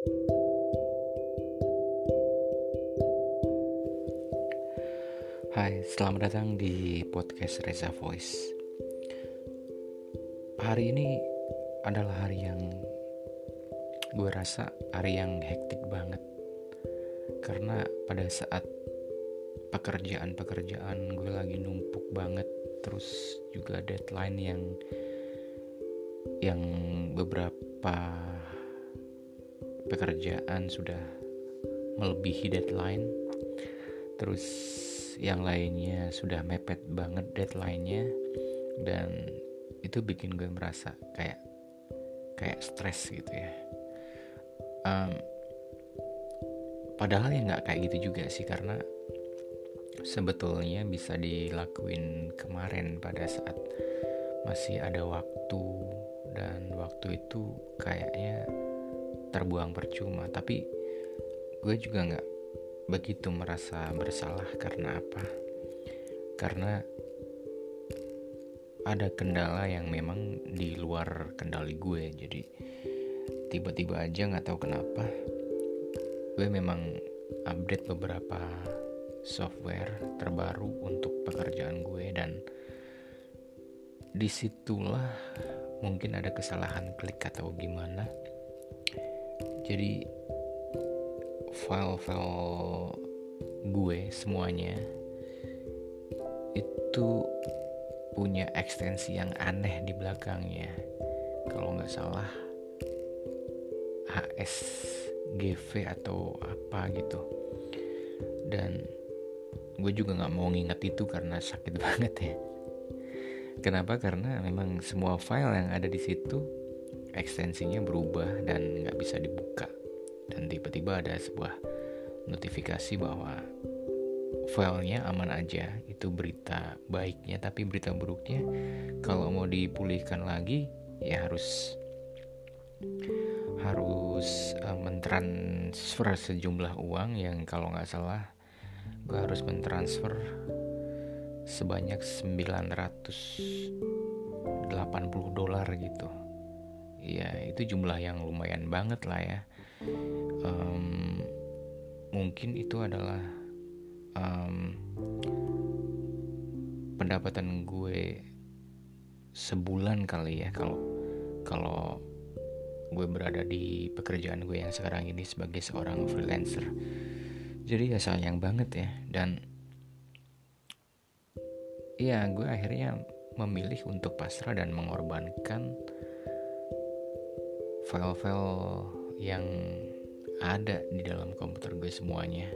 Hai, selamat datang di podcast Reza Voice. Hari ini adalah hari yang gue rasa hari yang hektik banget. Karena pada saat pekerjaan-pekerjaan gue lagi numpuk banget, terus juga deadline yang yang beberapa pekerjaan sudah melebihi deadline. Terus yang lainnya sudah mepet banget deadline-nya. Dan itu bikin gue merasa kayak kayak stres gitu ya. Um, padahal ya nggak kayak gitu juga sih karena sebetulnya bisa dilakuin kemarin pada saat masih ada waktu. Dan waktu itu kayaknya terbuang percuma tapi gue juga nggak begitu merasa bersalah karena apa? Karena ada kendala yang memang di luar kendali gue. Jadi tiba-tiba aja nggak tahu kenapa gue memang update beberapa software terbaru untuk pekerjaan gue dan di situlah mungkin ada kesalahan klik atau gimana jadi file-file gue semuanya itu punya ekstensi yang aneh di belakangnya. Kalau nggak salah HSGV atau apa gitu. Dan gue juga nggak mau nginget itu karena sakit banget ya. Kenapa? Karena memang semua file yang ada di situ ekstensinya berubah dan nggak bisa dibuka dan tiba-tiba ada sebuah notifikasi bahwa filenya aman aja. Itu berita baiknya tapi berita buruknya kalau mau dipulihkan lagi ya harus harus uh, mentransfer sejumlah uang yang kalau nggak salah gue harus mentransfer sebanyak 980 dolar gitu. Ya itu jumlah yang lumayan banget lah ya um, mungkin itu adalah um, pendapatan gue sebulan kali ya kalau kalau gue berada di pekerjaan gue yang sekarang ini sebagai seorang freelancer. Jadi ya sayang banget ya dan ya gue akhirnya memilih untuk pasrah dan mengorbankan file-file yang ada di dalam komputer gue semuanya.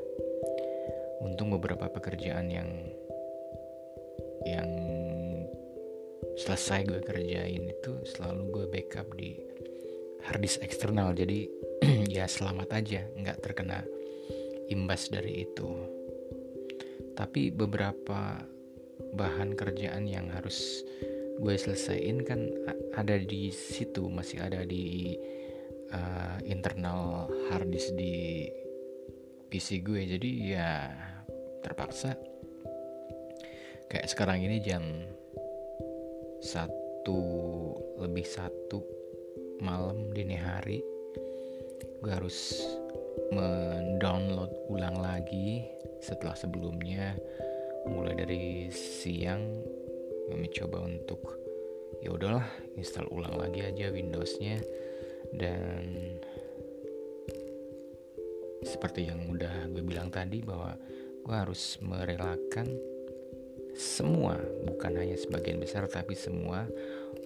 Untung beberapa pekerjaan yang yang selesai gue kerjain itu selalu gue backup di harddisk eksternal jadi ya selamat aja nggak terkena imbas dari itu tapi beberapa bahan kerjaan yang harus gue selesaiin kan ada di situ masih ada di uh, internal harddisk di PC gue. Jadi ya terpaksa. Kayak sekarang ini jam satu lebih satu malam dini hari gue harus mendownload ulang lagi setelah sebelumnya. Mulai dari siang gue mencoba untuk ya udahlah install ulang lagi aja Windowsnya dan seperti yang udah gue bilang tadi bahwa gue harus merelakan semua bukan hanya sebagian besar tapi semua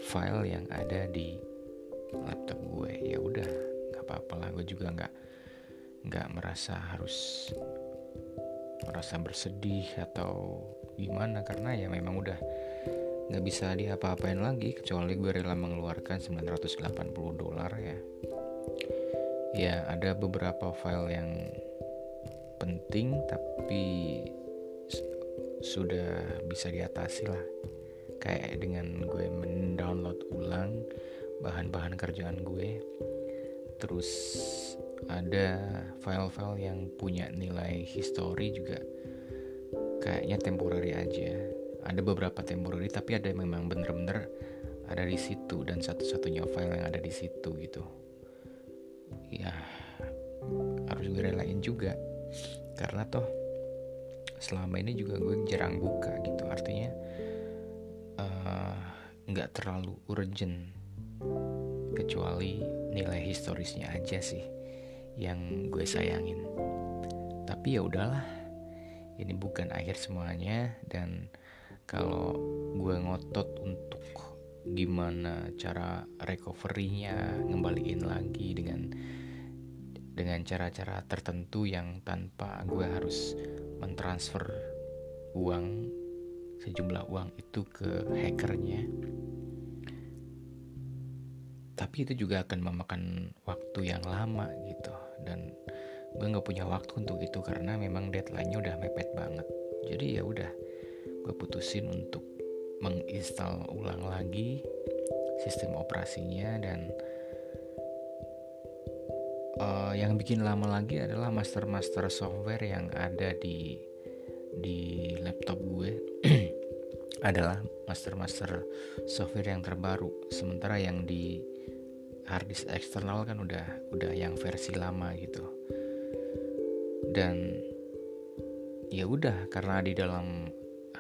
file yang ada di laptop gue. Ya udah nggak apa-apa lah gue juga nggak nggak merasa harus merasa bersedih atau gimana karena ya memang udah nggak bisa diapa-apain lagi kecuali gue rela mengeluarkan 980 dolar ya ya ada beberapa file yang penting tapi sudah bisa diatasi lah. Kayak dengan gue mendownload ulang bahan-bahan kerjaan gue terus ada file-file yang punya nilai history juga kayaknya temporary aja. Ada beberapa temporary tapi ada yang memang bener-bener ada di situ dan satu-satunya file yang ada di situ gitu ya putusin juga. Karena toh selama ini juga gue jarang buka gitu. Artinya eh, nggak uh, terlalu urgent. Kecuali nilai historisnya aja sih yang gue sayangin. Tapi ya udahlah ini bukan akhir semuanya. Dan kalau gue ngotot untuk gimana cara recovery-nya ngembaliin lagi dengan dengan cara-cara tertentu yang tanpa gue harus mentransfer uang sejumlah uang itu ke hackernya. Tapi itu juga akan memakan waktu yang lama gitu. Dan gue nggak punya waktu untuk itu karena memang deadline-nya udah mepet banget. Jadi ya udah gue putusin untuk menginstal ulang lagi sistem operasinya dan uh, yang bikin lama lagi adalah master-master software yang ada di di laptop gue adalah master-master software yang terbaru. Sementara yang di harddisk eksternal kan udah udah yang versi lama gitu. Dan ya udah karena di dalam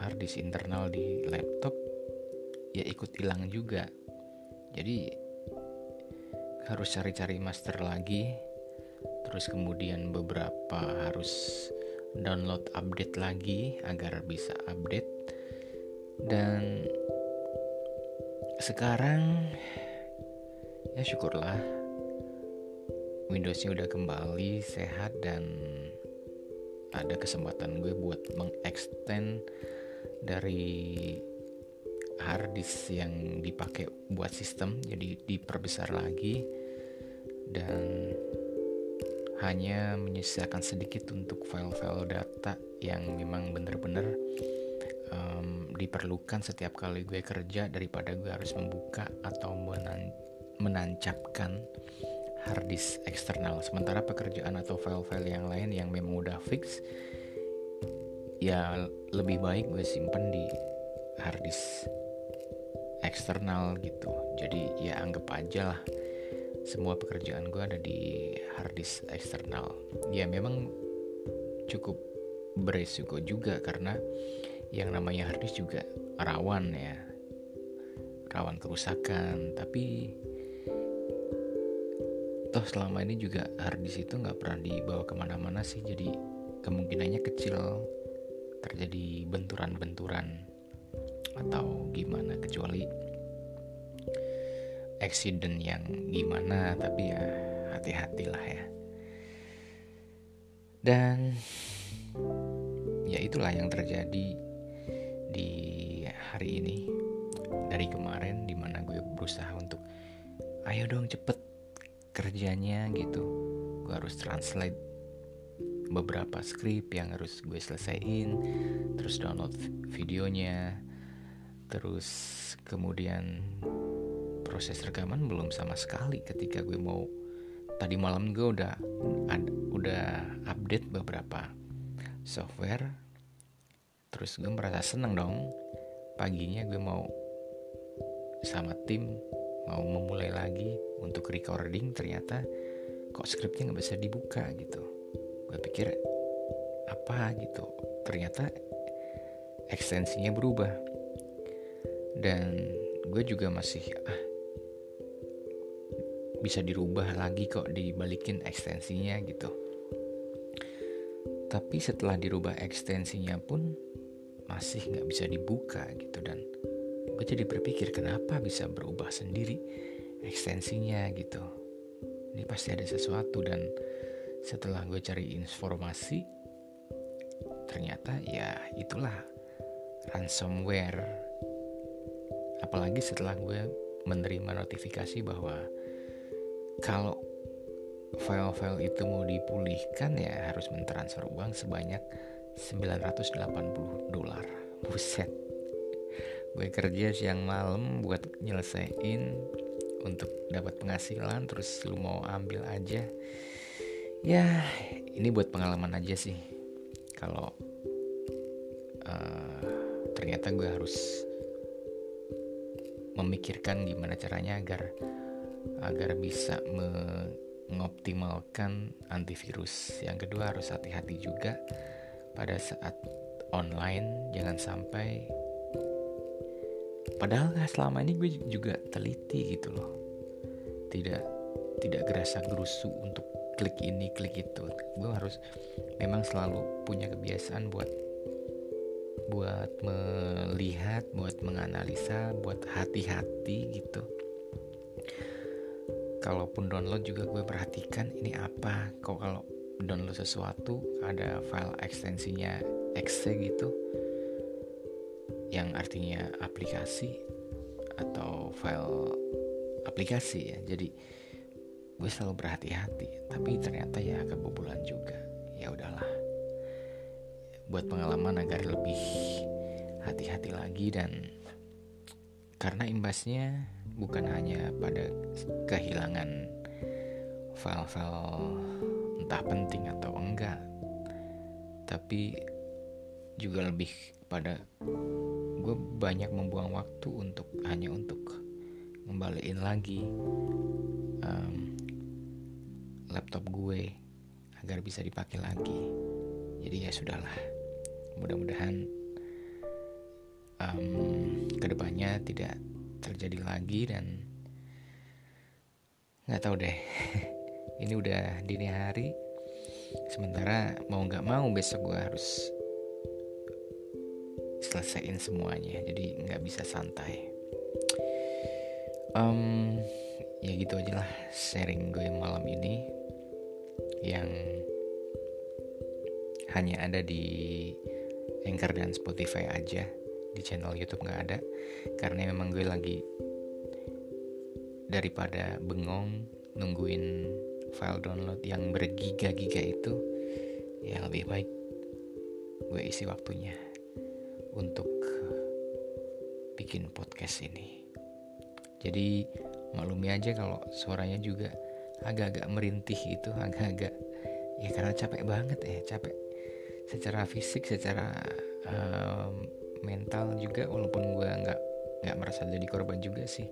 harddisk internal di laptop ya ikut hilang juga. Jadi harus cari-cari master lagi terus kemudian beberapa harus download update lagi agar bisa update. Dan sekarang ya syukurlah Windowsnya udah kembali sehat dan ada kesempatan gue buat mengextend dari hard disk yang dipakai buat sistem jadi diperbesar lagi dan hanya menyisakan sedikit untuk file-file data yang memang benar-benar um, diperlukan setiap kali gue kerja daripada gue harus membuka atau menan menancapkan harddisk eksternal. Sementara pekerjaan atau file-file yang lain yang memang udah fix ya lebih baik gue simpen di harddisk eksternal gitu. Jadi ya anggap aja lah semua pekerjaan gue ada di harddisk eksternal. Ya memang cukup beresiko juga karena yang namanya harddisk juga rawan ya. Rawan kerusakan. Tapi toh selama ini juga harddisk itu nggak pernah dibawa ke mana-mana sih. Jadi kemungkinannya kecil terjadi benturan-benturan atau gimana kecuali accident yang gimana tapi ya hati-hatilah ya. Dan ya itulah yang terjadi di hari ini dari kemarin di mana gue berusaha untuk ayo dong cepet kerjanya gitu. Gue harus translate beberapa skrip yang harus gue selesaiin terus download videonya terus kemudian proses rekaman belum sama sekali ketika gue mau tadi malam gue udah ad, udah update beberapa software terus gue merasa seneng dong paginya gue mau sama tim mau memulai lagi untuk recording ternyata kok skripnya nggak bisa dibuka gitu gue pikir apa gitu? Ternyata ekstensinya berubah. Dan gue juga masih ah bisa dirubah lagi kok dibalikin ekstensinya gitu. Tapi setelah dirubah ekstensinya pun masih nggak bisa dibuka gitu. Dan gue jadi berpikir kenapa bisa berubah sendiri ekstensinya? Gitu. Ini pasti ada sesuatu dan setelah gue cari informasi ternyata ya itulah ransomware. Apalagi setelah gue menerima notifikasi bahwa kalau file-file itu mau dipulihkan ya harus mentransfer uang sebanyak 980 dolar. Buset. Gue kerja siang malam buat nyelesain untuk dapat penghasilan terus lu mau ambil aja ya ini buat pengalaman aja sih kalau uh, ternyata gue harus memikirkan gimana caranya agar agar bisa me, mengoptimalkan antivirus. Yang kedua harus hati-hati juga pada saat online jangan sampai padahal selama ini gue juga teliti gitu loh tidak tidak gerasa gerusu untuk klik ini klik itu. Gue harus memang selalu punya kebiasaan buat buat melihat buat menganalisa buat hati-hati gitu. Kalaupun download juga gue perhatikan ini apa. Kok kalau download sesuatu ada file ekstensinya exe gitu yang artinya aplikasi atau file aplikasi ya. Jadi gue selalu berhati-hati tapi ternyata ya kebobolan juga. Ya udahlah. Buat pengalaman agar lebih hati-hati lagi dan karena imbasnya bukan hanya pada kehilangan file-file entah penting atau enggak tapi juga lebih pada gue banyak membuang waktu untuk hanya untuk ngembaliin lagi um, laptop gue agar bisa dipakai lagi. Jadi ya sudahlah. Mudah-mudahan um, ke depannya tidak terjadi lagi dan nggak tahu deh. Ini udah dini hari. Sementara mau nggak mau besok gue harus selesaiin semuanya. Jadi nggak bisa santai. Um, ya gitu aja lah sharing gue malam ini yang hanya ada di Anchor dan Spotify aja. Di channel YouTube nggak ada. Karena memang gue lagi daripada bengong nungguin file download yang bergiga-giga itu ya lebih baik gue isi waktunya untuk bikin podcast ini. Jadi maklumi aja kalau suaranya juga agak-agak merintih gitu agak-agak ya karena capek banget ya capek secara fisik secara um, mental juga walaupun gue nggak nggak merasa jadi korban juga sih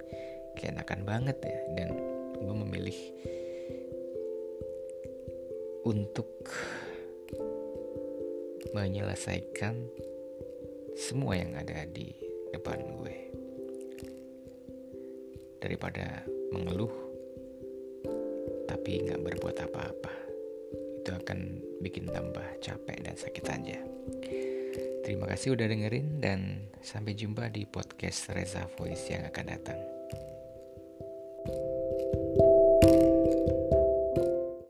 keenakan banget ya dan gue memilih untuk menyelesaikan semua yang ada di depan gue. Daripada mengeluh tapi nggak berbuat apa-apa. Itu akan bikin tambah capek dan sakit aja. Terima kasih udah dengerin dan sampai jumpa di podcast Reza Voice yang akan datang